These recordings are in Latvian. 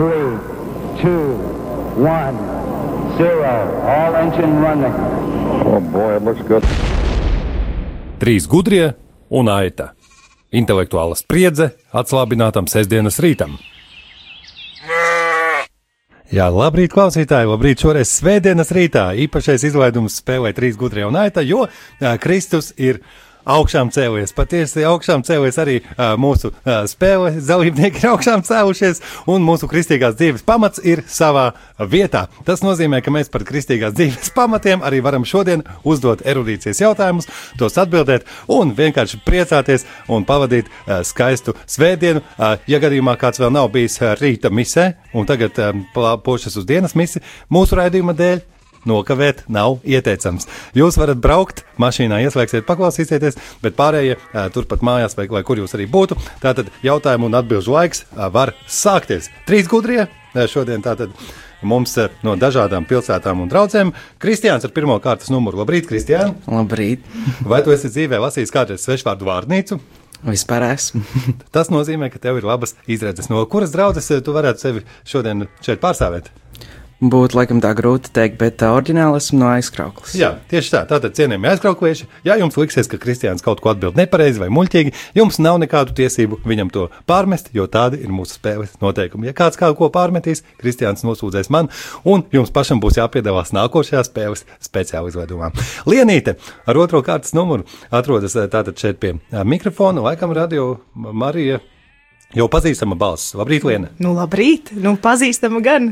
three, two, one, zero. All engine running. Oh boy, it looks good. Trīs gudrie un aita. Intelektuāla spriedze atslābinātam sestdienas rītam. Jā, labrīt, klausītāji! Labrīt, šoreiz svētdienas rītā īpašais izlaidums spēlē trīs gudrie un aita, jo Kristus ir augšām cēlies. Patiesi augšām cēlies arī uh, mūsu uh, spēles dalībnieki ir augšām cēlušies, un mūsu kristīgās dzīves pamats ir savā vietā. Tas nozīmē, ka mēs par kristīgās dzīves pamatiem arī varam šodien uzdot erudīcijas jautājumus, tos atbildēt un vienkārši priecāties un pavadīt uh, skaistu svētdienu. Uh, ja gadījumā kāds vēl nav bijis rīta misē un tagad um, pošas uz dienas misi mūsu raidījuma dēļ, nokavēt nav ieteicams. Jūs varat braukt, mašīnā ieslēgsiet, paklausīsieties, bet pārējie turpat mājās, vai, vai kur jūs arī būtu, tātad jautājumu un atbilžu laiks var sākties. Trīs gudrie šodien tātad. Mums no dažādām pilsētām un draugiem. Kristiāns ar pirmā kārtas numuru. Labrīt, Kristiāna! Labrīt! Vai tu esi dzīvē lasījis kādreiz svešvārdu vārnīcu? Vispār esmu. Tas nozīmē, ka tev ir labas izredzes. No kuras draudzes tu varētu sevi šodien šeit pārstāvēt? Būtu laikam tā grūti pateikt, bet uh, oriģināli esmu no aizkrauklas. Jā, tieši tā. Tātad, cienījamie aizkrauklieši, ja jums liksies, ka Kristians kaut ko atbild nepareizi vai muļķīgi, jums nav nekādu tiesību viņam to pārmest, jo tādi ir mūsu spēles noteikumi. Ja kāds kaut ko pārmetīs, Kristians nosūdzēs man, un jums pašam būs jāpiedalās nākošajā spēles speciāla izveidumā. Lienīte ar otro kārtas numuru atrodas eh, tātad šeit pie eh, mikrofona, laikam radio Marija. Jau pazīstama balss. Labrīt, Liena! Nu, labrīt, nu, pazīstama gan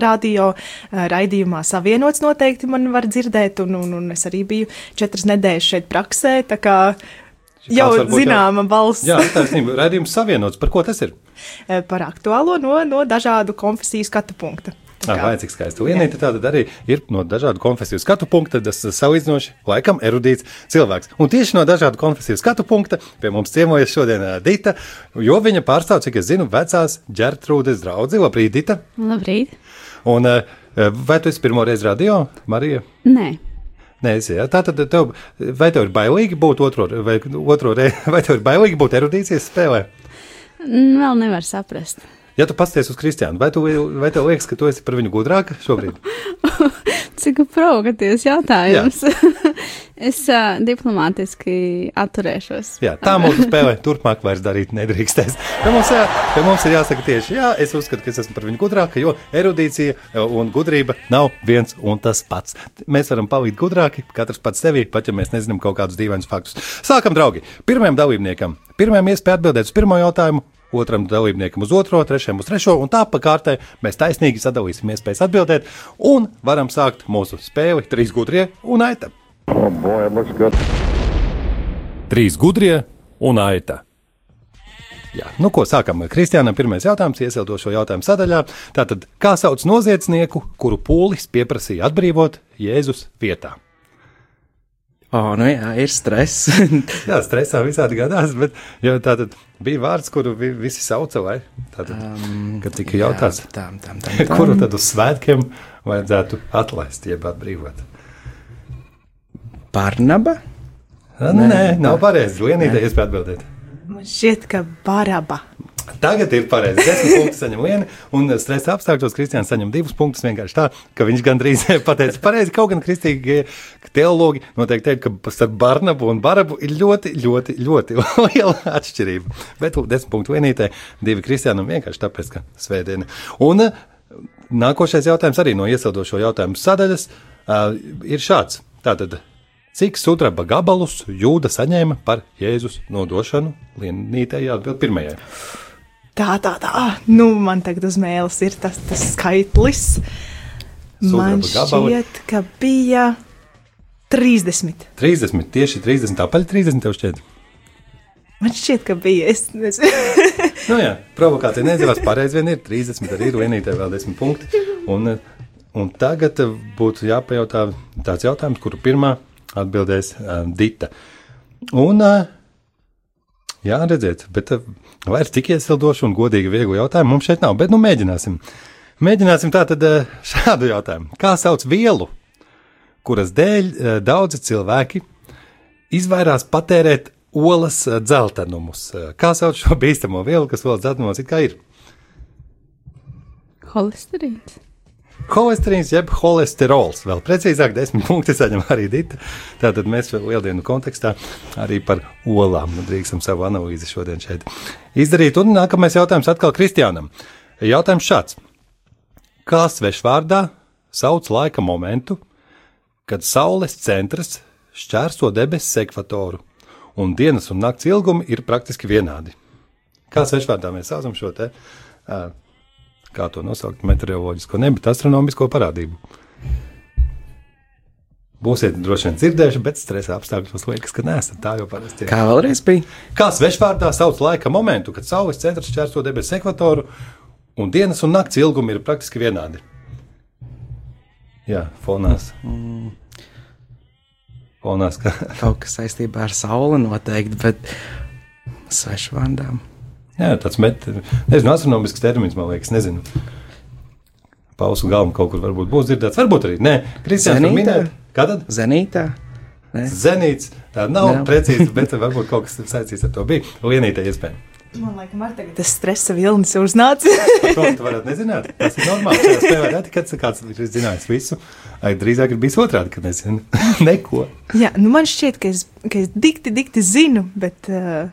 radio ā, raidījumā savienots noteikti man var dzirdēt, un, un, un es arī biju četras nedēļas šeit praksē, tā kā jau Kāds varbūt zināma balss Jā, taisnība. Radījums savienots. Par ko tas ir? ā, par aktuālo no, no dažādu konfesiju skatu punkta. Tā kā- cik skaisti. Lienīte tātad arī ir no dažādu konfesiju skatu punkta, tas salīdzinoši laikam erudīts cilvēks. Un tieši no dažādu konfesiju skatu punkta pie mums ciemojas šodien Dita, jo viņa pārstāv, cik es zinu, vecās ģertrūdes draudzi. Labrīt, Dita! Labrīt! Un vai tu esi pirmo reizi radio, Marija? Nē, Nē, es, jā. Tā tad tev, vai tev ir bailīgi būt otro, vai otro reizi, vai tev ir bailīgi būt erudīcijas spēlē? vēl nevar saprast. Ja tu pasties uz Kristiānu, vai, tu, vai tev liekas, ka tu esi par viņu gudrāka šobrīd? Cik provokatīvs jautājums. es uh, diplomātiski atturēšos. Jā, tā mūsu spēlē turpmāk vairs darīt nedrīkstēs. Pie mums, jā, pie mums ir jāsaka tieši, jā, es uzskatu, ka es esmu par viņu gudrāka, jo erudīcija un gudrība nav viens un tas pats. Mēs varam palikt gudrāki, katrs pats sevi, pat ja mēs nezinām kaut kādus dīvainus faktus. Sākam, draugi! Pirmajam dalībniekam, pirmajam iespēja atbildēt uz pirmo jautājumu. Otram dalībniekam uz otro, trešajam uz trešo, un tā pa kārtai mēs taisnīgi sadalīsim iespējas atbildēt, un varam sākt mūsu spēli trīs gudrie un aita. Oh boy. Trīs gudrie un aita. Jā, nu ko sākam? Kristiānam pirmais jautājums, iesildošo jautājumu sadaļā. Tātad, kā sauc noziedznieku, kuru pūlis pieprasīja atbrīvot Jēzus vietā? O, nu jā, ir stress. Jā, stresā visādi gadās, bet jā, tā bija vārds, kuru vi- visi sauca, vai tātad, um, kad tika jautāts, Tā, tā, tā, tā. kuru tad uz svētkiem vajadzētu atlaist, jeb atbrīvot? Barnaba? Nē, nē nav pareizi. Lienītē iespēja atbildēt. Man šķiet, ka baraba. Tagad ir pareizi. Desmit punktus saņem viena, un stresa apstākļos Kristians saņem divus punktus. Vienkārši tā, ka viņš gandrīz pateica pareizi. Kaut gan kristīgie teologi noteikti teikt, ka starp Barnabu un Barabu ir ļoti, ļoti, ļoti liela atšķirība. Bet desmit punktu vienītē, divi Kristianam vienkārši tāpēc, ka svētdiena. Un eh, nākošais jautājums arī no iesildošo jautājumu sadaļas uh, ir šāds. Tātad, cik sudraba gabalus jūda saņēma par Jēzus nodošanu? Lienītē jāatbild pirmajai. Tā, tā, tā. Nu, man tagad uz mēles ir tas, tas skaitlis. Man šķiet, ka bija 30. 30, tieši 30, tāpēc 30 tev šķiet. Man šķiet, ka bija. Es, es, Nu jā, provokācija neizdevās. Pareizi vien ir 30, arī ir vienītē vēl 10 punkti. Un, un tagad būtu jāpajautā tāds jautājums, kuru pirmā atbildēs uh, Dita. Un, uh, jā, redziet, bet vairs tik iesildošu un godīgi vieglu jautājumu mums šeit nav, bet nu mēģināsim. Mēģināsim tātad uh, šādu jautājumu. Kā sauc vielu, kuras dēļ uh, daudzi cilvēki izvairās patērēt olas eh, dzeltenumus. Eh, Kā sauc šo bīstamo vielu, kas olas dzeltenumos it kā ir? Holesterīns. Holesterīns jeb holesterols. Vēl precīzāk, desmit punkti saņem arī Dita. Tātad mēs lieldienu kontekstā arī par olām nu, drīkstam savu analīzi šodien šeit izdarīt. Un nākamais jautājums atkal Kristiānam. Jautājums šāds. Kā svešvārdā sauc laika momentu, kad Saules centrs šķērso debesis ekvatoru un dienas un nakts ilgumi ir praktiski vienādi? Kā svešvārdā mēs saucam šo te? Uh, kā to nosaukt, meteoroloģisko, ne, bet astronomisko parādību. Būsiet droši vien dzirdējuši, bet stresa apstākļos liekas, ka neesat tā jau parasti. Kā vēlreiz bija? Kā svešvārdā sauc laika momentu, kad Saules centrs čērso debesu ekvatoru un dienas un nakts ilgumi ir praktiski vienādi? Jā, fonās. Fonās, ka Kaut kas saistībā ar sauli noteikti, bet svešvārdām. Jā, tāds met, nezinu, astronomisks termins, man liekas, nezinu. Pausu galva kaut kur varbūt būs dzirdēts, varbūt arī nē. Kristiāns Zenītā? minēja, kad Zenītā? Ne? Zenīts, tā nav Jā. precīzi, bet varbūt kaut kas saistīts ar to bija. Lienītē iespēja. Man liekas, man tagad tas stresa vilnis uznāca. To tu varētu nezināt. Tas ir normāli. Šajā spēlē reti, kad kāds ir zinājis visu. Ai, drīzāk ir bijis otrādi, kad nezinu neko. Jā, nu man šķiet, ka es, ka es dikti, dikti zinu, bet, uh,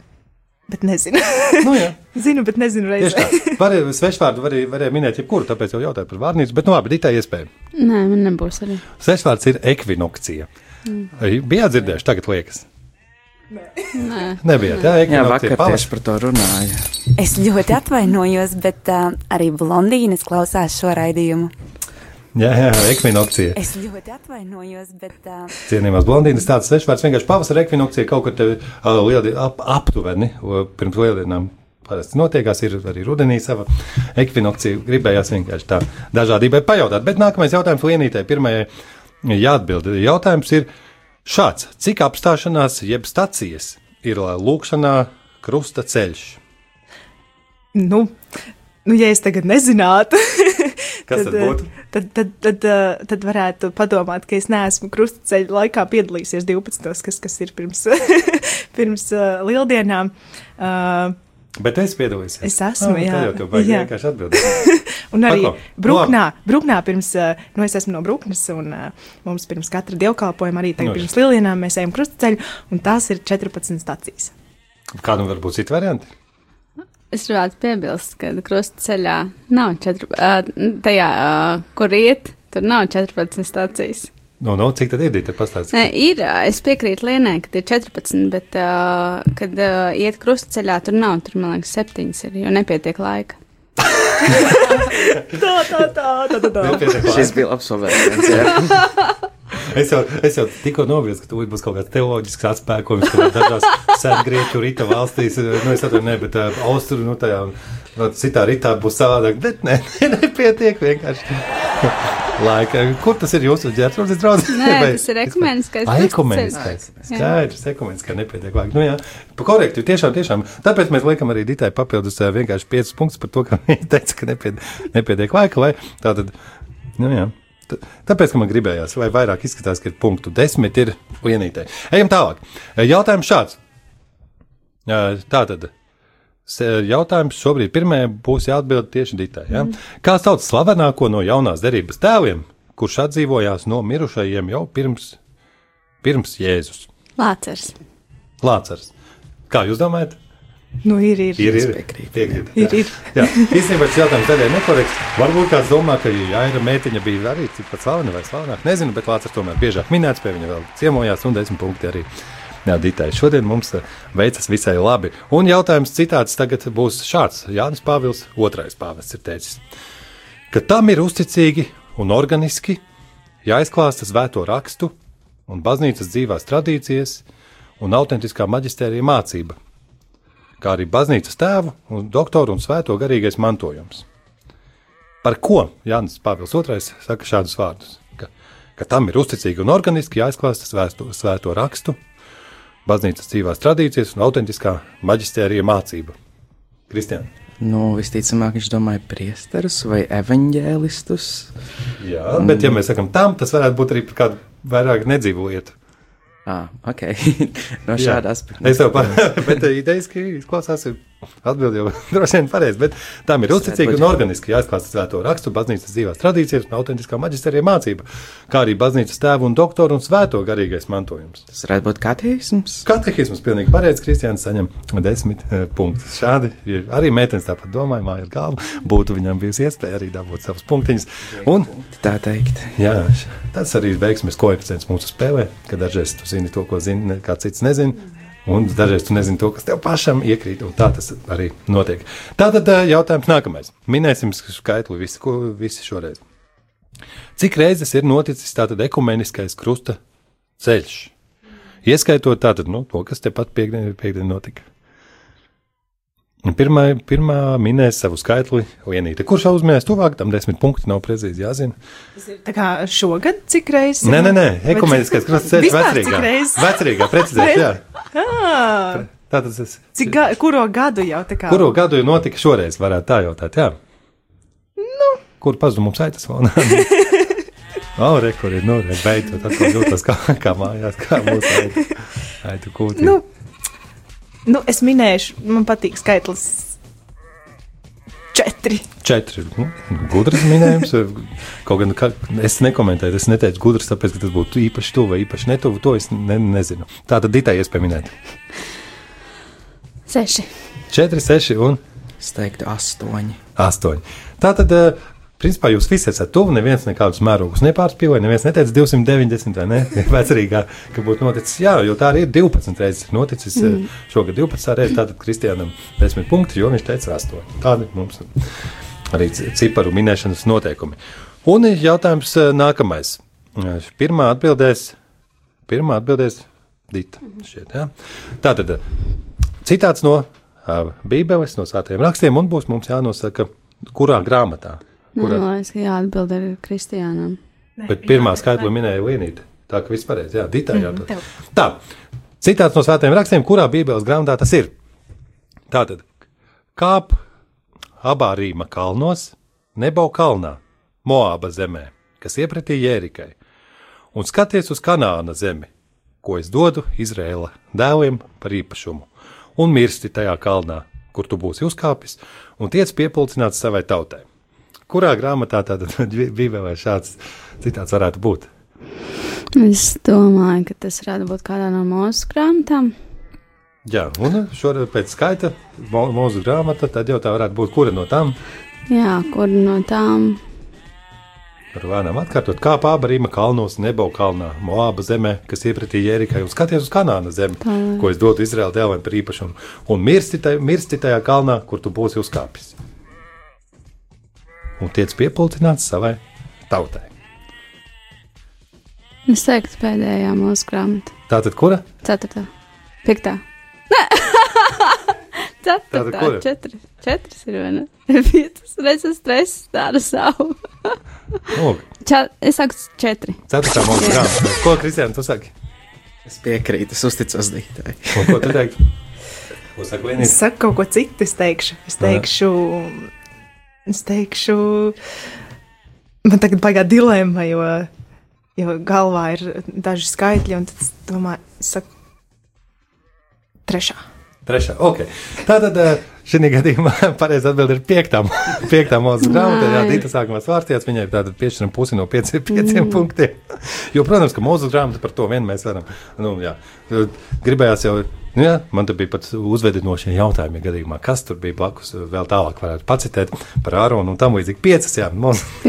bet nezinu. Nu, jā. zinu, bet nezinu reizē. Varēja, svešvārdu varēja, varēja minēt jebkuru, tāpēc jau jautāju par vārnīcu, bet nu labi, ditā iespēja. Nē, man nebūs arī. Svešvārds ir ekvinokcija. Mm. Bijāt dzirdējuši, tagad liekas. Nē. Nebijāt, jā, Jā, ekvinokcija. vakar tieši par to runāju. Es ļoti atvainojos, bet uh, arī blondīnes klausās šo raidījumu. Jā, jā, ekvinokcija. Es ļoti atvainojos, bet uh, Cienījamās blondīnas tāds svešvārds vienkārši pavasara ekvinokcija kaut kur te uh, lieli, ap, aptuveni pirms lieldienām. Parasti notiekās, ir arī rudenī sava ekvinokcija. Gribējās vienkārši tā dažādībai pajautāt. Bet nākamais jautājums Lienītē. Pirmajai jāatbild. Jautājums ir šāds. Cik apstāšanās jeb stacijas ir lūkšanā krusta ceļš? Nu, nu, ja es tagad nezinātu, Kas tad eh, būtu? Tad, tad, tad, eh, tad varētu padomāt, ka es neesmu krustaceļa laikā piedalījies 12. kas, kas ir pirms, pirms uh, lieldienām. Uh, Bet es piedalījos. Es esmu, ah, jā. Tā jau baigi Jā. vienkārši atbildēt. Un arī Pako, Brūknā, Brūknā pirms, nu es esmu no Brūknes, un mums pirms katra dievkalpojuma arī tagad Nu, pirms lieldienām mēs ejam krustaceļu, un tās ir 14 stacijas. Kādam var būt citi varianti? Es gribētu piebilst, ka krustaceļā nav 4, uh, tajā, uh, kur iet, tur nav 14 stācijas. Nu, nu, cik tad ir? Tad pastāstiet. Nē, ir, es piekrītu Lienai, ka ir 14, bet, uh, kad uh, iet krustaceļā, tur nav, tur, man liekas, 7 ir, jo nepietiek laika. Tā, tā, tā, tā, tā. tā. Šis bija labs pavērsiens. Es jau, es jau tikko nobriezu, ka tūlīt būs kaut kāds teoloģisks atspēkojums, ka dažās sēdgrieķu rīta valstīs, nu, es atvainu, ne, bet uh, austru, nu, tajā, no, citā rītā būs savādāk, bet ne, ne, nepietiek vienkārši. Laika, kur tas ir jūsu ģērbs? Nē, tas ir ekumeniskais Ai, ekumeniskais. Skaidrs, ekumeniskā nepietiek laika. Nu, jā, pa korekti, tiešām, tiešām. Tāpēc mēs liekam arī Ditai papildus ā, vienkārši 5 punktus par to, ka viņa teica, ka nepietiek, nepietiek laika, lai tā tad, nu jā. Tāpēc, ka man gribējās, lai vairāk izskatās, ka ir punktu desmit, ir vienītē. Ejam tālāk. Jautājums šāds. Tā tad. Jautājums šobrīd pirmajai būs jāatbild tieši Ditai. Ja? Mm. Kā sauc slavenāko no jaunās derības tēviem, kurš atdzīvojās no mirušajiem jau pirms, pirms Jēzus? Lācers. Lācars. Kā jūs domājat? Nu, ir, ir. Ir, ir. piekrītu. Piekrīt, Ir, jā. ir. Jā, īstenībā šis jautājums daļai nekorekts. Varbūt kāds domā, ka Jāira mētiņa bija arī tikpat slavena vai slavenāka. Nezinu, bet Lācis tomēr biežāk minēts, pie viņa vēl ciemojās un desmit punkti arī. Jā, Ditai, šodien mums eh, veicas visai labi. Un jautājums citāts tagad būs šāds. Jānis Pāvils, otrais pāvests, ir teicis, ka tam ir uzticīgi un organiski jāizklāsta svēto rakstu un baznīcas dzīvās tradīcijas un autentiskā maģistērija mācība, kā arī baznīcas tēvu un doktoru un svēto garīgais mantojums. Par ko Jānis Pāvils II saka šādus vārdus? Ka, ka tam ir uzticīgi un organiski jāizklāsta svēto, svēto rakstu, baznīcas dzīvās tradīcijas un autentiskā maģistērija mācība. Kristiāna. Nu, visticamāk, viņš domāja priesterus vai evaņģēlistus. Jā, bet, ja mēs sakām tam, tas varētu būt arī par kādu vairāk nedzīvu lietu. Ah, ok. no šāda aspekta. Es tev pārādu, bet idejas, ka izklausās Atbildi jau droši vien pareizi, bet tam ir uzticīgi un organiski jāizklāsta svēto rakstu, baznīcas dzīvās tradīcijas un autentiskā maģisterija mācība, kā arī baznīcas tēvu un doktoru un svēto garīgais mantojums. Tas varētu būt katehisms. Katehisms pilnīgi pareizi, Kristiāns saņem desmit uh, punktus. Šādi ja arī meitenes tāpat domāja, māja ar galvu, būtu viņam bijusi iespēja arī dabūt savus punktiņus. Un, Tā teikt. jā, tas arī ir veiksmes koeficients mūsu spēlē, ka dažreiz tu zini to, ko zini, kāds cits nezina. Un dažreiz tu nezini to, kas tev pašam iekrīt, un tā tas arī notiek. Tātad jautājums nākamais. Minēsim skaitli visi, ko, visi šoreiz. Cik reizes ir noticis tātad ekumeniskais krusta ceļš? Ieskaitot tātad, nu, to, kas tepat piekdien, piekdien notika. Un Pirmā, pirmā minēs savu skaitli Lienīte. Kurš uzmēs tuvāk, tam desmit punkti nav precīzi jāzina. Tā kā šogad cik reizes? Nē, nē, nē, ekumeniskais krusta ceļš vecrīgā. Vecrīgā, precizēs, jā. Ah, Tātad es. cik ga kuro gadu jau tā kā? Kuru gadu jau notika šoreiz, varētu tā jautāt, jā? Nu. Kur pazuda mums aitas vēl? O, re, kur ir, nu, re, beidzot, atkal jūtas kā, kā mājās, kā mūsu aitu, aitu kūtī. Nu, nu, es minēšu, man patīk skaitlis četri. Četri, nu, gudrs minējums, kaut gan ka, es nekomentēju, es neteicu gudrs, tāpēc, ka tas būtu īpaši tuvu vai īpaši netuvu, to es ne, nezinu. Tā tad ditai iespēja minēt. Seši. Četri, seši un Es teiktu, astoņi. astoņi. Tā tad, eh, principā, jūs visi esat tuvu. Neviens nekādus mērogus nepārspīlēja. Neviens neteica 290 vai ne? Vecrīgā, ka būtu noticis. Jā, jo tā arī ir 12 reizes noticis. Mm. Šogad 12 reizes. Tātad Kristiānam 10 punkti, jo viņš teica 8. Tādi mums arī ci- ciparu minēšanas noteikumi. Un jautājums eh, nākamais. Eh, Pirmā atbildēs, pirmā atbildēs Dita. Šķiet, jā. Tātad eh, citāts no Bībeles, no svētajiem rakstiem, un būs mums jānosaka, kurā grāmatā. Man Kurā, liekas, ka jāatbild arī Kristiānam. bet pirmā skaitļa minēja Lienīte. Tā ka viss pareizi, jā, Dita Mhm, jāatbild. tev. Tā, citāts no svētajiem rakstiem, kurā Bībeles grāmatā tas ir. Tātad, kāp abā Rīma kalnos, nebau kalnā, Moāba zemē, kas iepratī Jērikai, un skaties uz Kanāna zemi, ko es dodu Izrēla dēliem par īpašumu, un mirsti tajā kalnā, kur tu būsi uzkāpis, un tiec piepildīts savai tautai. Kurā grāmatā tātad Bībelē šāds citāts varētu būt? Es domāju, ka tas varētu būt kādā no mūsu grāmatām. Jā, un šoreiz pēc skaita mo- mūsu grāmata, tad jau tā varētu būt kura no tām. Jā, kur no tām Ar vēnām atkārtot, kā pārbarīma kalnos, nebau kalnā, Moāba zemē, kas iepratī Jērikai, un skaties uz Kanāna zemi, Tā. ko es dotu Izraēla dēliem par īpašumu, un mirsti, taj, mirsti tajā kalnā, kur tu būsi uzkāpis. Un tiec piepildīts savai tautai. es teiktu pēdējā mūsu grāmata. Tātad, kura? Ceturtā, piektā. Nē, Tātad ceturtā, četri. Četras ir viena. Piecas reizes stress, tāda savu. Nu, Ča, es saku četri. ceturtā mūsu grāmata. Ko, Kristiāna, tu saki? Es piekrītu, es uzticos. Un ko tu saka Es saku kaut ko citu, es teikšu. Es teikšu, es teikšu, man tagad baigā dilemma, jo, jo galvā ir daži skaitļi, un tad es domāju, saku, trešā. Trešā. Okay. Tātad eh, šī gadījumā pareizā atbilde ir piektā, piektā mūsu grāmatā. Jā. Dita sākumā svārstījās, viņai tātad piešķiram pusi no pieci, pieciem mm. punktiem. Jo, protams, ka mūsu grāmata par to vien mēs varam. Nu, jā. Gribējās jau, jā, man te bija pat uzvedinošie jautājumi gadījumā, kas tur bija blakus. Vēl tālāk varētu pacitēt par Āronu un tam līdzīgi. Piecas, jā, mūsu,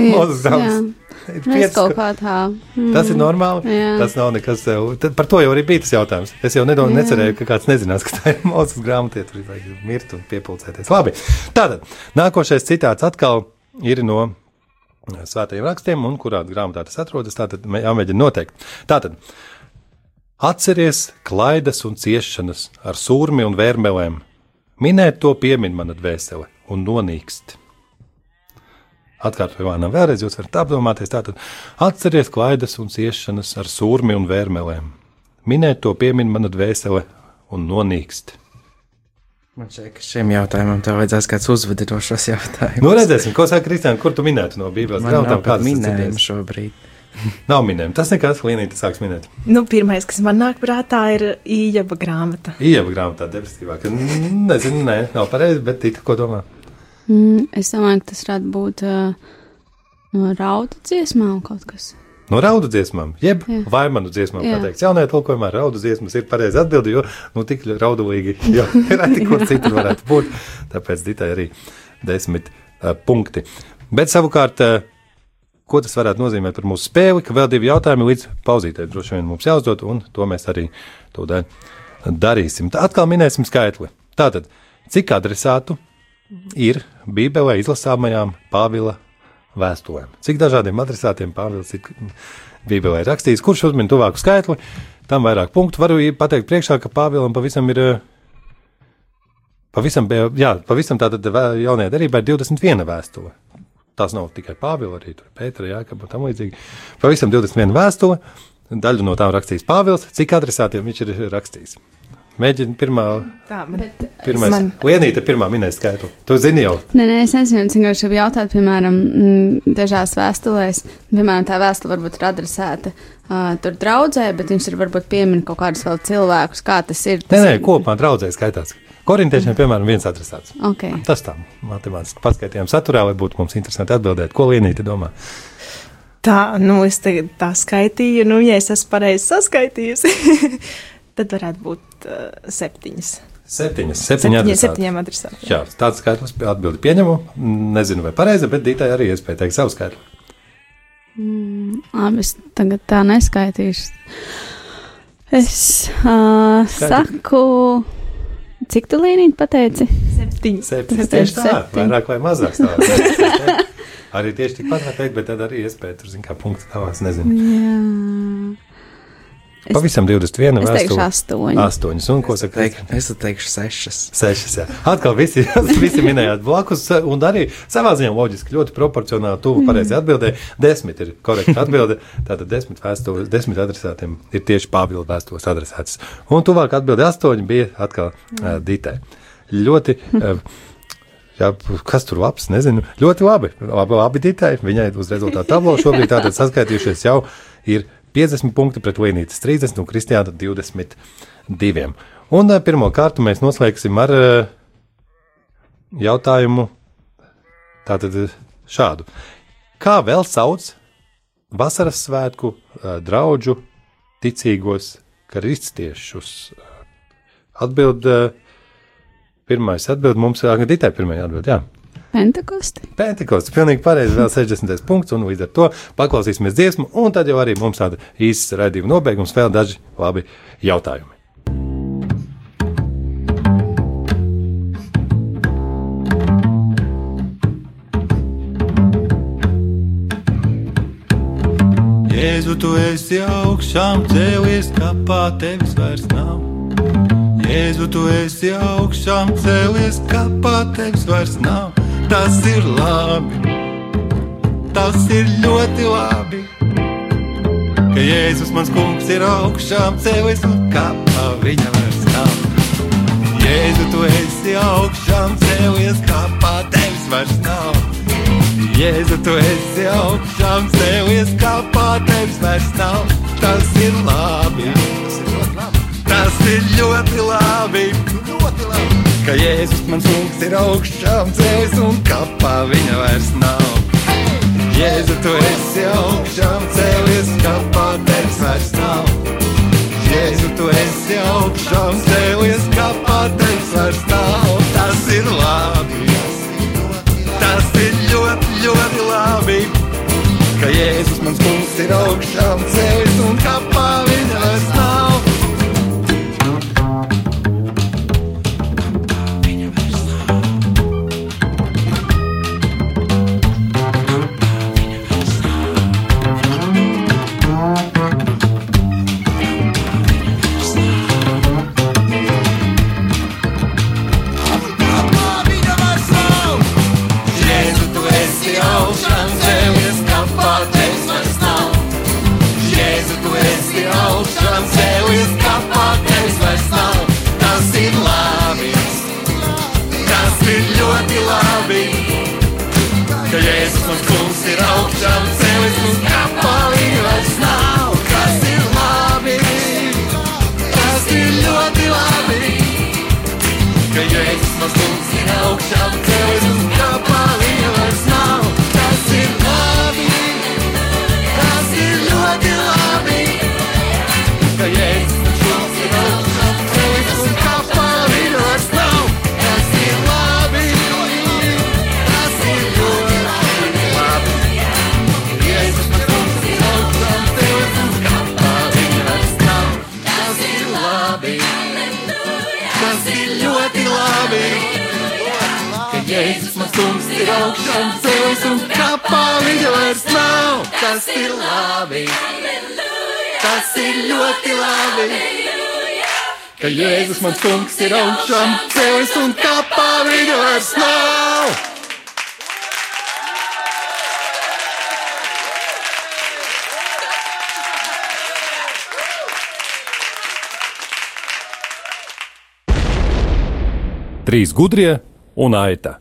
Mēs piecas, kaut kā tā. Mm. Tas ir normāli. Jā. Tas nav nekas. eh, tad Par to jau arī bija tas jautājums. Es jau nedomāju, necerēju, ka kāds nezinās, ka tā ir mūsu grāmatā. Tur vajag mirt un piepildīties. Labi. Tātad nākošais citāts atkal ir no eh, svētajiem rakstiem, un kurā grāmatā tas atrodas. Tātad mē- jāmēģina noteikt. Tātad atceries klaidas un ciešanas ar sūrmi un vērmelēm. Minēt to piemin mana dvēsele un nonīkst. Atkārtoju vānam vēlreiz, jūs varat apdomāties. Tātad atceries klaidas un ciešanas ar sūrmi un vērmelēm. Minēt to piemin mana dvēsele un nonīkst. Man šķiet, ka šim jautājumam tev vajadzēs kāds uzvedinošs jautājums. Nu, redzēsim, ko saka Kristiāna, kur tu minētu no Bībeles Man nav pat citās? šobrīd. Nav minējumi. Tas nekas, Līnija, tas sāks minēt. Nu, pirmais, kas man nāk prātā, ir īņķa grāmata. Ieva grāmatā depresīvāk. Nezinu, nē, nav pareizi, bet tika, ko domā? Mm, es domāju, ka tas varētu būt uh, no raudu dziesmām kaut kas. No raudu dziesmām, jeb Jā. vaimanu dziesmām, kā Jā. teiks. Jaunajā tulkojumā raudu dziesmas ir pareizi atbildi, jo, nu, tik raudulīgi, jo reti kur citur varētu būt. Tāpēc Ditai arī desmit uh, punkti. Bet savukārt, uh, ko tas varētu nozīmēt par mūsu spēli, ka vēl divi jautājumi līdz pauzītē droši vien mums jāuzdod, un to mēs arī tūdaļ darīsim. Tā atkal minēsim skaitli. Tātad, cik adresātu ir Bībelē izlasāmajām Pāvila vēstulēm? Cik dažādiem adresātiem Pāvils ir Bībelē rakstījis? Kurš uzmin tuvāku skaitli? Tam vairāk punktu. Varu pateikt priekšā, ka Pāvilam pavisam ir. eh, Pavisam, bija- jā, pavisam tātad vē- jaunajā derībā ir 21 vēstule. Tās nav tikai Pāvila, arī tur Pētera, Jākaba un tam līdzīgi. Pavisam 21 vēstule. Daļu no tām rakstījis Pāvils. Cik adresātiem viņš ir rakstījis? Mēģini pirmā, Tā, man, pirmais. Man- Lienīte pirmā minēja skaitli. Tu zini jau. Nē, nē, es nezinu, cik viņš ir jautāt, piemēram, mm, dažās vēstulēs. Piemēram, tā vēstule varbūt ir adresēta uh, tur draudzē, bet viņš ir varbūt piemin kaut kādus vēl cilvēkus, kā tas ir. Nē, Tas nē, ir- kopumā draudzē skaitās. Korintiešiem, piemēram, viens adresāts. Ok. Tas tā, matemātiski paskaidrojām saturā, lai būtu mums interesanti atbildēt, ko Lienīte domā. tā, nu, es tagad tā skaitīju, nu, ja es esmu pareizi saskaitījusi, tad varētu būt uh, septiņas. Septiņas, septiņi Septiņi, septiņiem adresātiem. Jā, tāds skaitlis atbildi pieņemu. Nezinu, vai pareizi, bet Dītai arī iespēja teikt savu skaitli. Labi, es tagad tā neskaitīšu. Es uh, Skaidri. saku, cik tu līnīt pateici? Septiņas. Septiņas tieši tā, septiņi. vairāk vai mazāk. Tā, arī tieši tikpat var teikt, bet tad arī iespēja tur, zin kā, punkts tavās, nezinu. Jā. Es- Pavisam 21 Es teikšu vēstuli. astoņi. Astoņas, un ko saka? Teik, es teikšu sešas. Sešas, jā. Atkal visi, visi minējāt blakus, un arī savā ziņā loģiski ļoti proporcionāli tuvu pareizi atbildēji. Desmit ir korekta atbilde. Tātad desmit, vēstules, desmit adresātiem ir tieši Pāvila vēstules adresāts. Un tuvāk atbilde astoņi bija atkal uh, Ditai. Ļoti. Uh, Jā, kas tur labs? Nezinu. Ļoti labi. Labi, labi Ditai. Viņai uz rezultātu tablo šobrīd tātad saskaitījušies jau ir 50 punkti pret Līnītas 30 un Kristiāna 22. Un pirmo kārtu mēs noslēgsim ar jautājumu tātad šādu. Kā vēl sauc vasaras svētku draudžu ticīgos kristiešus? Atbild, pirmais atbild mums, jā, Ditai pirmajā atbild, jā. Pentekosti. Pentekosts, pilnīgi pareizi, vēl 60. punkts, un līdz ar to paklausīsimies dziesmu, un tad jau arī mums tāda īsa raidījuma nobeigums, vēl daži labi jautājumi. Jēzu, tu esi augšām cēlies, kapā tevis vairs nav. Jēzu, tu esi augšām cēlies, kapā tevis vairs nav. Tas ir labi, tas ir ļoti labi. Ka Jēzus mans kungs ir augšām cēlies, un kapā viņa vairs nav. Jēzu, tu esi augšām cēlies, kapā tevis vairs nav. Jēzu, tu esi augšām cēlies, kapā tevis vairs nav. Tas ir labi. Tas ir ļoti labi. Ļoti labi. Ka Jēzus mans kungs ir augšām cēlies, un kapā viņa vairs nav. Jēzu, tu esi augšām cēlies, kapā tevis vairs nav. Jēzu, tu esi augšām cēlies, kapā tevis vairs nav. Tas ir labi. Tas ir ļoti, ļoti labi. Ka Jēzus mans kungs ir augšām cēlies, un kapā viņa vairs nav. Kungs ir augšām cēlies un kapā viņa vairs nav. Tas ir labi, tas ir ļoti labi, ka Jēzus mans kungs ir augšām cēlies un kapā viņa vairs nav. Trīs gudrie un aita.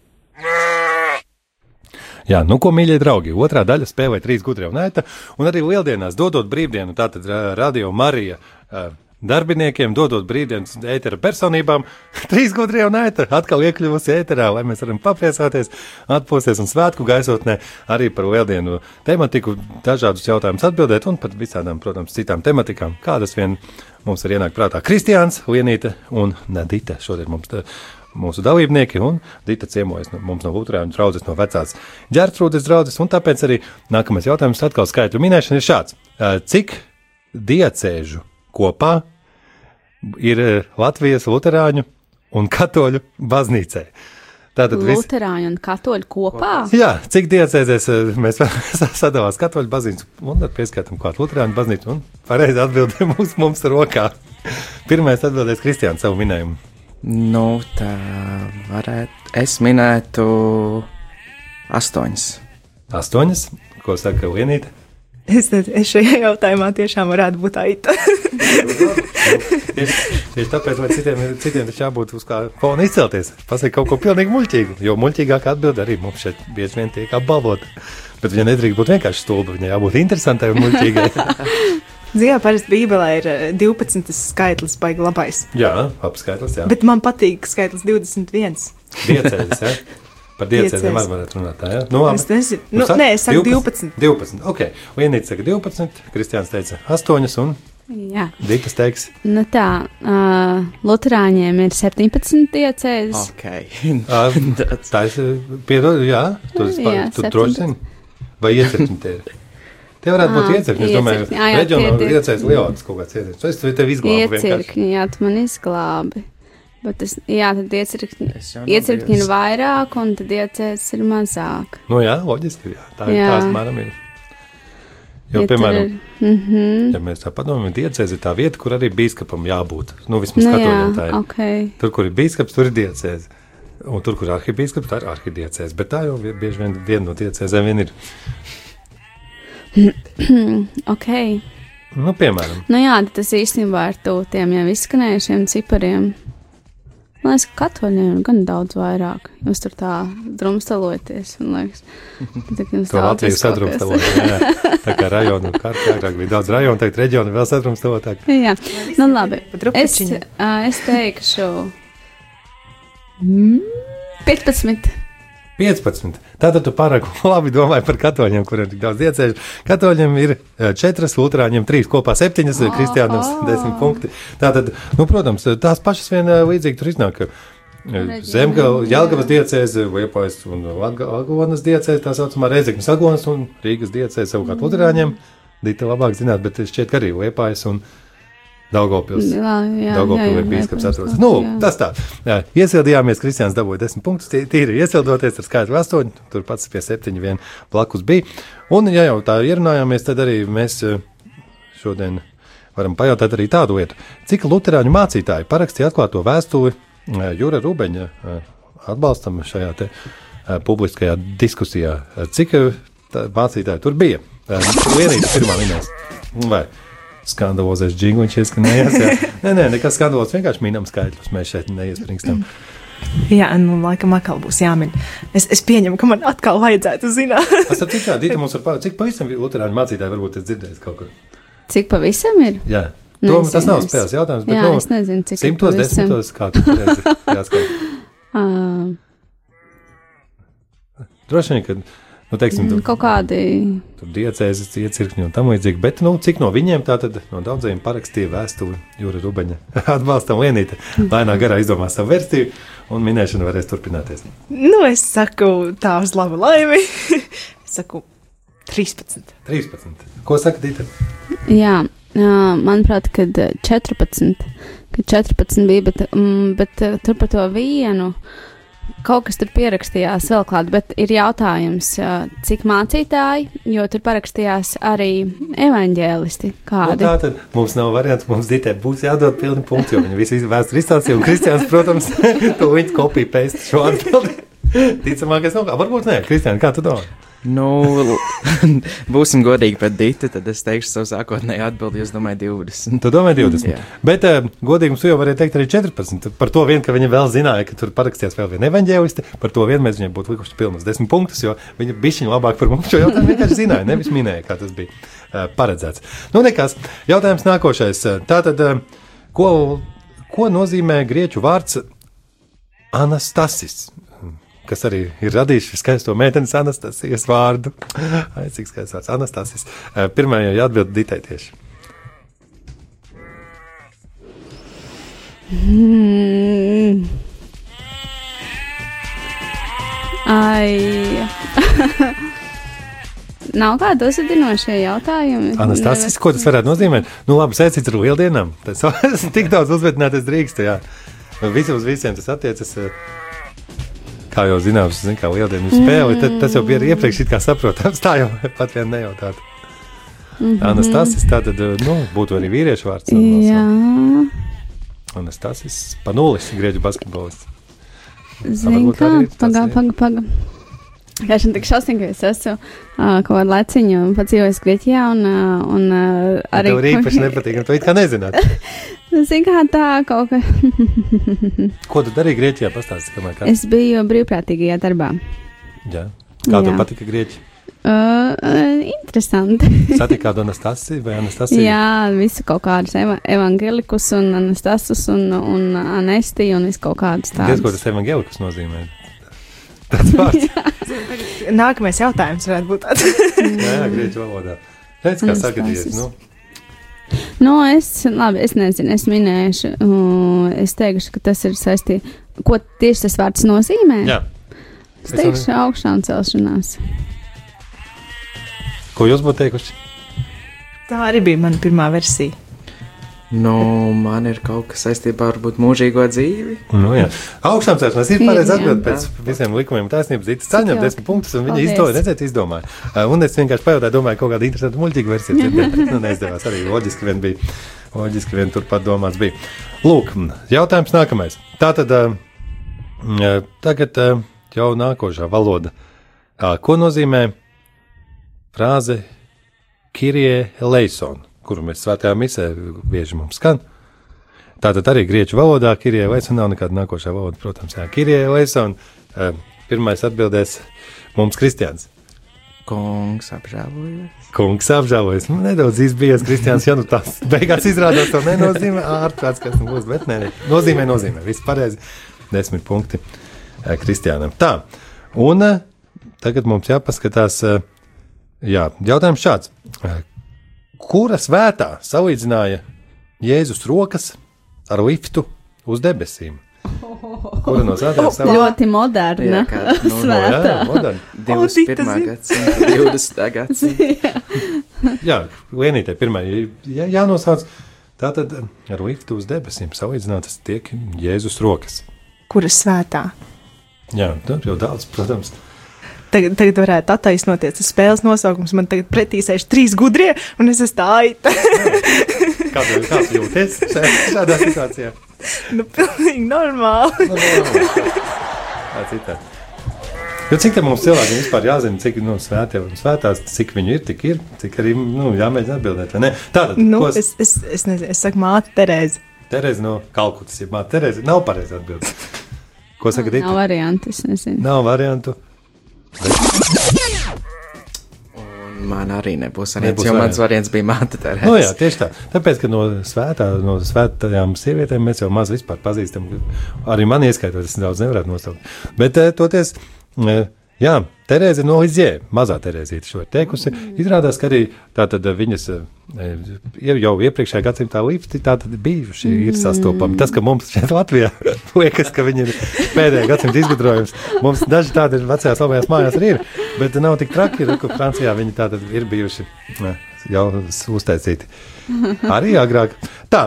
Jā, nu ko, mīļie draugi, otrā daļa spēlē trīs gudrie un aita, un arī lieldienās dodot brīvdienu, tātad radio Marija ā, darbiniekiem, dodot brīvdienas ētera personībām, trīs gudrie un aita atkal iekļuvusi ēterā, lai mēs varam papriecāties, atpūsties un svētku gaisotnē arī par lieldienu tematiku, dažādus jautājumus atbildēt un par visādām, protams, citām tematikām, kādas vien mums ir ienākt prātā. Kristiāns, Lienīte un Nadita šodien mums. Tā, mūsu dalībnieki, un Dita ciemojas no, mums no Lutāņu draugas, no vecās ģērtrūdes draugas. Tāpēc arī nākamais jautājums, atkal skaitļu minēšana, ir šāds: Ā, Cik diecēžu kopā ir ā, Latvijas Lutāņu un Katoļu baznīcai? Tātad. Lutāņu un katoļu kopā. Jā, cik diecēzēs ā, mēs sadalām katoļu baznīcu un pieskaitām klāt Lutāņu baznīcu un pareizi atbildēm mums, mums rokā. Pirmais atbildēs Kristiāns savu minējumu. Nu, tā varētu. Es minētu astoņas. Astoņas, ko saka Lienīte? Es, nezinu, es šajā jautājumā tiešām varētu būt aita. Tieši, tieši tāpēc, lai citiem, citiem ir jābūt uz kā fona izcelties, pasakot kaut ko pilnīgi muļķīgu. Jo muļķīgākā atbilde arī mums šeit bieži vien tiek apbalvota. Bet viņa nedrīkst būt vienkārši stulba, viņai jābūt interesantai un muļķīgai. Zinām, parasti Bībelē ir eh, 12 skaitlis, baigi labais. jā, apskaitlis, jā. Bet man patīk skaitlis 21. Diecēzes, jā. Par diecēzēm arī varētu runāt tā, jā. Nu, Es nezinu. Nu, nē, es saku 12. 12, ok. Lienīte saka 12, Kristiāns teica 8 un Jā, Ditas teiks nu tā, uh, Lutāņiem ir 17 diecēzes. Ok. ā, Tā ir piedod, jā, tu, Jā, tu 17. droši zini. Vai iecirkņi tie ir? Tie varētu būt Ā, iecirkņi. Es domāju, iecirkņi. Jā, jā, reģionāli tie- iecēs lielāks kaut kāds iecirkņi. Es tev izglābu vienkārši. Iecirkņi, jā, tu man izglābi. Bet es, jā, tad iecirkņi, iecirkņi ir vairāk, un tad iecēzes ir mazāk. Nu jā, loģiski, jā. Tā ir Jā. tās mēram ir. Jo, Ja piemēram, ir- Mhm. ja mēs tā padomājam, diecēze ir tā vieta, kur arī bīskapam jābūt. Nu, vismaz Nu katoļiem tā ir. ok. Tur, kur ir bīskaps, tur ir diecēze. Un tur, kur ir arhibīskaps, tā ir arhidiecēze. Bet tā jau bieži vien viena no diecēzēm vien ir. Ok. Nu, piemēram, Nu jā, tas īstenībā ir tuvu tiem jau izskanējušiem cipariem. Man liekas, ka katoļiem ir gan daudz vairāk. Jūs tur tā drumstalojaties, man liekas. Daudz Latvijas viss kaut kas- sadrumstalot. Tā kā rajonu kārtā agrāk bija daudz rajonu, tagad reģioni vēl sadrumstalotāk. Jā, nu labi. Pa Es, ā, es teikšu. mm, 15. 15. Tātad tu pārāk labi domāji par katoļiem, kuriem ir tik daudz iecēžu. Katoļiem ir eh, četras, lutrāņiem trīs, kopā septiņas, oh, kristiānam desmit punkti. Tātad, nu, protams, tās pašas vien eh, līdzīgi tur iznāk. jā. Jālgavas diecēze, Liepājas un Agonas diecēze, tā saucamā Reizeknas Agonas un Rīgas diecēze savukārt lutrāņiem. Dita labāk zināt, bet šķiet, ka arī Liepājas un Daugavpils. Jā, jā, jā, jā, bīskaps jā, atrodas. jā. Nu, tas tā. Jā, iesildījāmies, Kristians dabūja 10 punktus. tī- Tīri iesildoties ar skaitli 8, tur pats pie 7 vien blakus bija. Un, ja jau tā ierunājāmies, tad arī mēs eh, šodien varam pajautāt arī tādu lietu. Cik luterāņu mācītāji parakstīja atklāto vēstuli eh, Jūra Rubeņa eh, atbalstam šajā te publiskajā diskusijā? Cik tā mācītāji tur bija? Lienīte pirmā minēs. Vai? Skandalozais džinglis izskanējās. jā. Nē, nē, nekas skandalos, vienkārši minam skaitļus. Mēs šeit neiespringstam. Jā, nu, laikam, atkal būs jāmin. Es, es pieņemu, ka man atkal vajadzētu zināt. Es saprotu, kā Dita mums var pateikt, cik pavisam Lutāņu mācītāji varbūt ir dzirdējis kaut kur. Cik pavisam ir? Jā, Nezinu, to, tas nav es- spēles jautājums. Bet, Jā, nu, es nezinu, cik ir Simtos, pavisam. desmitos, kā tu redzi, jāskat. Uh, Droši vien, ka, nu, teiksim, tu, kaut kādi. tur diecēzes iecirkņi un tam līdzīgi, bet, nu, cik no viņiem tā tad no daudziem parakstīja vēstuli Jūra Rubeņa atbalstam Lienīte. Lēnā garā izdomā savu versiju un minēšana varēs turpināties. Nu, es saku tā uz labu laimi. es saku 13. 13. Ko saka Dita? Jā, manuprāt, kad ā, 14, kad 14 bija, bet, mm, bet tur par to vienu. Kaut kas tur pierakstījās vēl klāt, bet ir jautājums, cik mācītāji, jo tur parakstījās arī evaņģēlisti. Nu, Kādi? tā tad mums nav variants, mums Ditai būs jādod pilni punkti, jo viņa visu vēsturi izstāstīja, un Kristiāns, protams, to viņa kopija pēst šo atbildi. Ticamākais nav, kā- varbūt nē, Kristiāna, kā tu domā? Nu, būsim godīgi pret Dītu, tad es teikšu savu sākotnēju atbildi. Es domāju, 20. Tu domā 20. Jā. Bet, uh, godīgi, mums jau varēja teikt arī 14. Par to vien, ka viņa vēl zināja, ka tur parakstījās vēl viena evaņģēliste, par to vien mēs viņai būtu likuši pilnus 10 punktus, jo viņa bišķiņa labāk par mums šo jautājumu vienkārši zināja, nevis minēja, kā tas bija uh, paredzēts. Nu, nekas. Jautājums nākošais. Tātad, uh, ko, ko nozīmē grieķu vārds anastasis? Kas arī ir radījis šo skaisto meitenes Anastasijas vārdu. Ai, cik skaists vārds Anastasijas. Uh, Pirmajā jāatbild Ditai tieši. Mm. Ai. Nav kādi uzvedinošie jautājumi. Anastasijas, ko tas varētu nozīmēt? Nu, labi, saistīts ar lieldienām. Tas tik daudz uzvedināties drīkst. Jā. Visi uz visiem tas attiecas. eh, Kā jau zināms, zin, kā lieldienu spēle, tad tas jau bija iepriekš saprotams. Tā jau pat vien nejautāt. Mhm. Anastasijas, tā tad, nu, būtu arī vīriešu vārds. Jā, Anastasijas, panulis, grieķu basketbolists. zinu, kā. Pagā, pagā, pagā. Kā šim tik šausmīgi, es esmu uh, kaut kādu leciņu padzīvojis Grieķijā un, uh, un uh, Arī tev arī īpaši nepatīk, tu it kā nezināt. Zinu, kā tā kaut kā. Ko tu darīji Grieķijā? Pastāsti, kamēr kā. es biju brīvprātīgajā darbā. Jā. Kā tev patika Grieķi? Uh, interesanti. Satika kādu Anastasiju vai Anastasiju? Jā, visu kaut kādus eva evangelikus un anastasus un, un anestiju un visu kaut kādus Diez, ko tādus. tas evangelikas nozīmē? Tas vārds. Nākamais jautājums varētu būt tāds. Jā, grieķu valodā. Redz, kā sagadījies. Nu, Nu, es, labi, es nezinu, es minēšu, uh, es teikšu, ka tas ir saistīts, ko tieši tas vārds nozīmē. jā. Es teikšu augšām celšanās. Ko jūs būtu teikuši? Tā arī bija mana pirmā versija. Nu, man ir kaut kas saistībā ar būt mūžīgo dzīvi. Nu, jā. Augšām celšanās ir pareizi atbildēt pēc visiem likumiem. Taisnības dzīves saņem desmit punktus, un viņa izdomāja, redzēt, izdomāja. Uh, Un es vienkārši pajautāju, domāju, kaut kāda interesanta muļķīga versija. Nu, neizdevās arī loģiski vien bija. Loģiski vien turpat domāts bija. Lūk, jautājums nākamais. Tātad uh, uh, tagad uh, jau nākošā valoda. Ko nozīmē frāze Kirie Leison, kuru mēs svētajā misē bieži mums skan? Tātad arī grieķu valodā Kirie Leison nav nekāda nākošā valoda, protams, jā. Kirie Leison, uh, pirmais atbildēs mums Kristians. Kungs apžēlojies. Kungs apžēlojas. Nu, nedaudz izbijies, Kristians. Ja nu tas beigās izrādās, to nenozīmē ārprāts, kas nu būs. Bet nē, nē, nozīmē, nozīmē. Viss pareizi. Desmit punkti eh, Kristiānam. Tā. Un eh, tagad mums jāpaskatās. Jā, jautājums šāds. Eh, Kura svētā salīdzināja Jēzus rokas ar liftu uz debesīm? Kura no svētām salīdzināja? Ļoti moderna. Jā, kā, nu, Svētā. Jā, moderni. 21. zina. gadsimta, 20. gadsimta. Jā, Lienītē pirmā jā, jānosauc. Tātad ar liftu uz debesīm salīdzinātas tiek Jēzus rokas. Kuras svētā? Jā, tur jau daudz, protams. Tagad, tagad varētu attaisnoties tas spēles nosaukums. Man tagad pretī sēž trīs gudrie, un es esmu tā aita. Kā tu kā tu jūties šādā situācijā? nu, pilnīgi normāli. Nu, Tā citā. Jo cik tā mums cilvēkiem vispār jāzina, cik nu, svētie un svētās, cik viņi ir, tik ir, cik arī nu, jāmēģina atbildēt. vai ne? Tātad, Nu, ko es, es, es nezinu, es saku māte Terēze. Terēze no Kalkutas, ja māte Terēze nav pareizi atbildēt. Ko saka Dita? Nav variantu, es nezinu. Nav variantu. Un Man arī nebūs variants, Nebūs jo mans variants. bija māte. Nu, jā, tieši tā. Tāpēc, ka no, svētā, no svētajām sievietēm mēs jau maz vispār pazīstam. Arī man ieskaitot, es daudz nevarētu nosaukt. Bet, eh, toties, eh, jā, Terēze no Lizjē, mazā Terēzīte šo ir teikusi. Izrādās, ka arī tātad viņas eh, jau iepriekšējā gadsimtā līpsti tātad bijuši ir sastopami. Tas, ka mums šeit Latvijā liekas, ka viņi ir pēdējā gadsimta izgudrojums, mums daži tādi ir vecajās labajās mājās arī ir, bet nav tik traki, ir, ka Francijā viņi tātad ir bijuši eh, jau uztaisīti. Arī agrāk. Tā,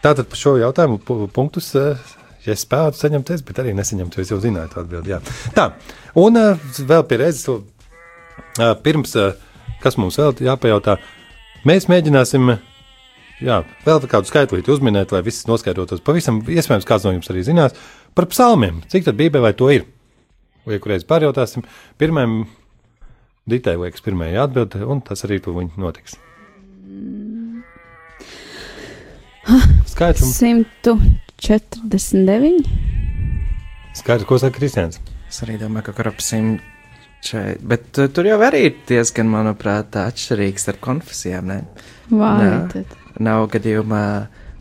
tātad par šo jautājumu pu- punktus. eh, Ja spētu saņemt, es, bet arī nesaņemtu, es jau zināju to atbildi. Jā. Tā, un uh, vēl pie reizes, uh, pirms, uh, kas mums vēl jāpajautā, mēs mēģināsim, jā, vēl kādu skaitlīti uzminēt, lai viss noskaidrotos. Pavisam, iespējams, kāds no jums arī zinās par psalmiem. Cik tad Bībelē to ir? Vai kurreiz pārjautāsim, pirmajam Ditai liekas, pirmajai atbild, un tas arī tu viņi notiks. Skaidrs, 149. skaidrs, ko saka Kristians. Es arī domāju, ka kaut kādā šeit, bet uh, tur jau arī ir diezgan, manuprāt, atšķirīgs starp konfesijām. Ne? Tad? Nav gadījumā.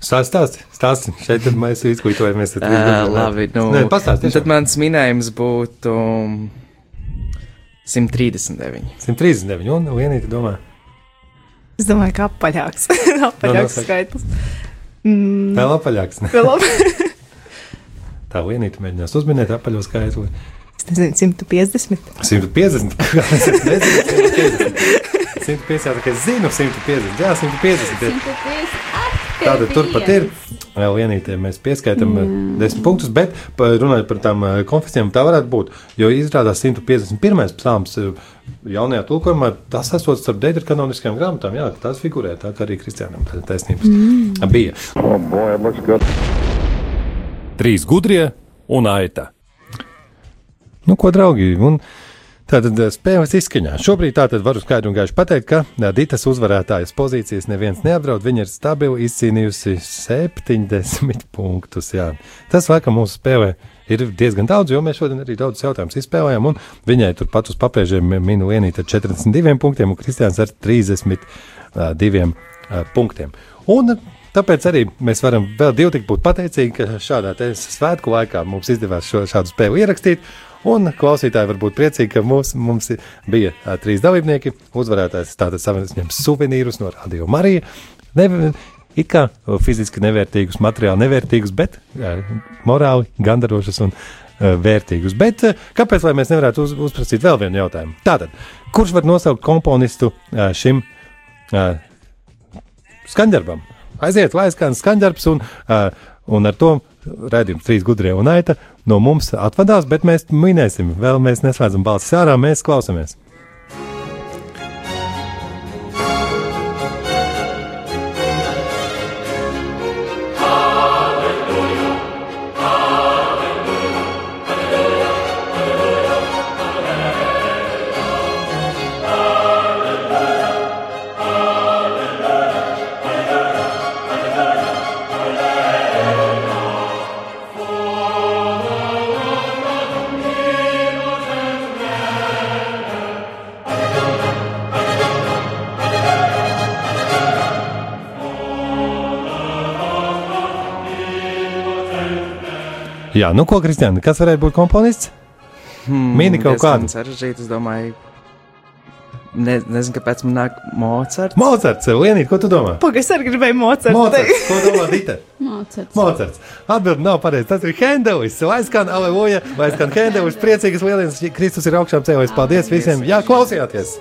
Stāsti, stāsti, stāsti. Šeit tad mēs izglītojamies. tad Uh, labi, nu, Nē, pastāsti. tad mans minējums būtu 139. 139, un vienīgi domā. Es domāju, ka apaļāks. apaļāks nosaka. skaitlis. Mm, Vēl apaļāks. ne? vēl labi. Tā vienīgi mēģinās uzminēt apaļo skaitli. Es nezinu, 150. 150. Es nezinu, 150. 150, tā kā es zinu, 150. Jā, 150. Tātad turpat ir. Vēl vienīgi mēs pieskaitām mm. desmit punktus, bet runājot par tām eh, konfesijām, tā varētu būt. Jo izrādās 151. psalms eh, jaunajā tulkojumā, tas esot starp deju kanoniskajām grāmatām. Jā, tās figurē, tā kā arī kristiānam tā taisnības mm. bija. Oh boy. Trīs gudrie un aita. Nu, ko, draugi? Un tātad eh, spēles izskaņā. Šobrīd tātad varu skaidri un gaiši pateikt, ka eh, Dītas uzvarētājas pozīcijas neviens neapdraud. Viņa ir stabili izcīnījusi 70 punktus. Jā. Tas, laikam, mūsu spēlē ir diezgan daudz, jo mēs šodien arī daudz jautājumus izspēlējām. Viņai turpat uz papēžiem minu vienīgi ar 42 punktiem un Kristiāns ar 32 uh, punktiem. Un Tāpēc arī mēs varam vēl divi tik būt pateicīgi, ka šādā svētku laikā mums izdevās šo, šādu spēli ierakstīt. Un klausītāji var būt priecīgi, ka mums, mums bija ā, trīs dalībnieki. Uzvarētājs tātad saņems suvenīrus no Radio Marija. Ne, it kā fiziski nevērtīgus, materiāli nevērtīgus, bet ā, morāli gandarošus un ā, vērtīgus. Bet ā, kāpēc mēs nevarētu uz, uzprasīt vēl vienu jautājumu? Tātad, kurš var nosaukt komponistu ā, šim ā, skaņdarbam? Aiziet, lai skan skaņdarbs, un, uh, un ar to redzējums trīs gudrie un aita no mums atvadās, bet mēs minēsim, vēl mēs neslēdzam balsis ārā, mēs klausamies. Jā, nu ko, Kristiāna, kas varētu būt komponists? Hmm, Mini kaut kādu. sarežģīti, es domāju. Ne, nezinu, kāpēc man nāk Mocards. Mocards, vienīgi, ko tu domā? Pagaidzi, es arī gribēju mocēt. Mocards, ko domā Dita? Mācīts. Mocards. Atbildi nav pareizi. Tas ir Hendelis. Vai skan aleluja, vai skan Hendelis. Priecīgas lielienas. Kristus ir augšām cēlējis. Paldies visiem. Jā, klausījāties.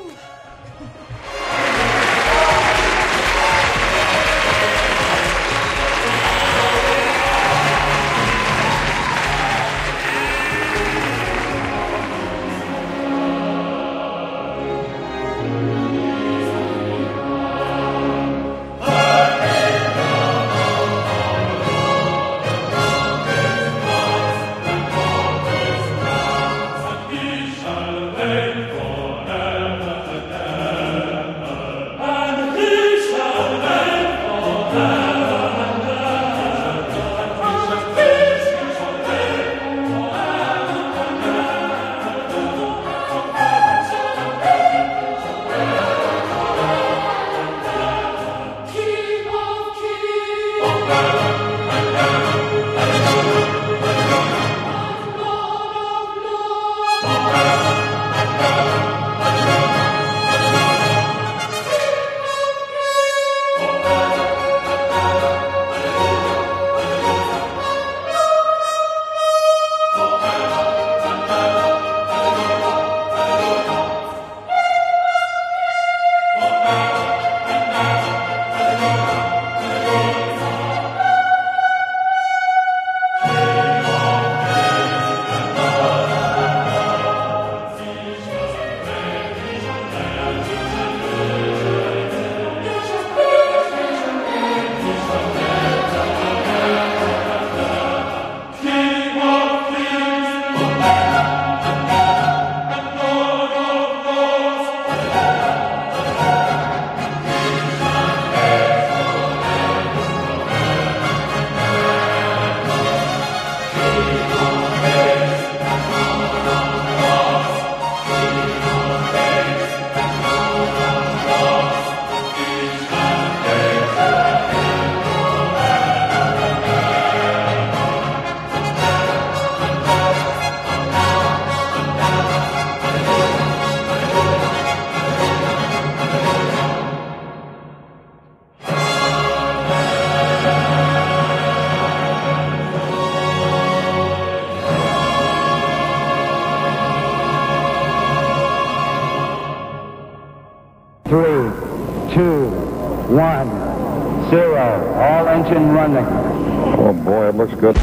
Good.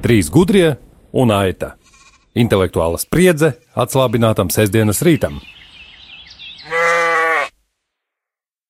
Trīs gudrie un aita. Intelektuāla spriedze atslābinātam sestdienas rītam.